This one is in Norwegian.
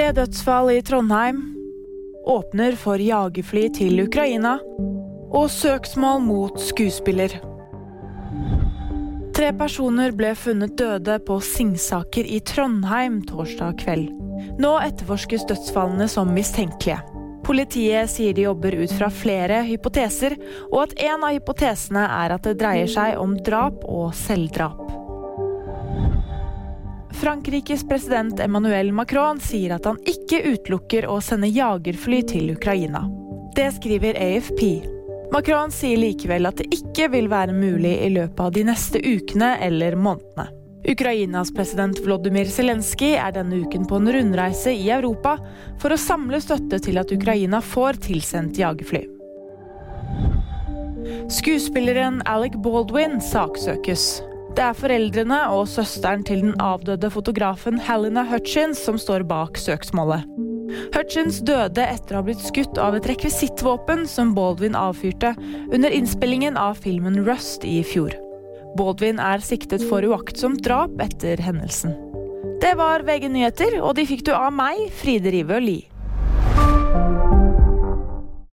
Tre dødsfall i Trondheim. Åpner for jagerfly til Ukraina. Og søksmål mot skuespiller. Tre personer ble funnet døde på Singsaker i Trondheim torsdag kveld. Nå etterforskes dødsfallene som mistenkelige. Politiet sier de jobber ut fra flere hypoteser, og at en av hypotesene er at det dreier seg om drap og selvdrap. Frankrikes president Emmanuel Macron sier at han ikke utelukker å sende jagerfly til Ukraina. Det skriver AFP. Macron sier likevel at det ikke vil være mulig i løpet av de neste ukene eller månedene. Ukrainas president Vlodymyr Zelenskyj er denne uken på en rundreise i Europa for å samle støtte til at Ukraina får tilsendt jagerfly. Skuespilleren Alec Baldwin saksøkes. Det er foreldrene og søsteren til den avdøde fotografen Halina Hutchins som står bak søksmålet. Hutchins døde etter å ha blitt skutt av et rekvisittvåpen som Baldwin avfyrte under innspillingen av filmen Rust i fjor. Baldwin er siktet for uaktsomt drap etter hendelsen. Det var VG nyheter, og de fikk du av meg, Fride Rivø Lie.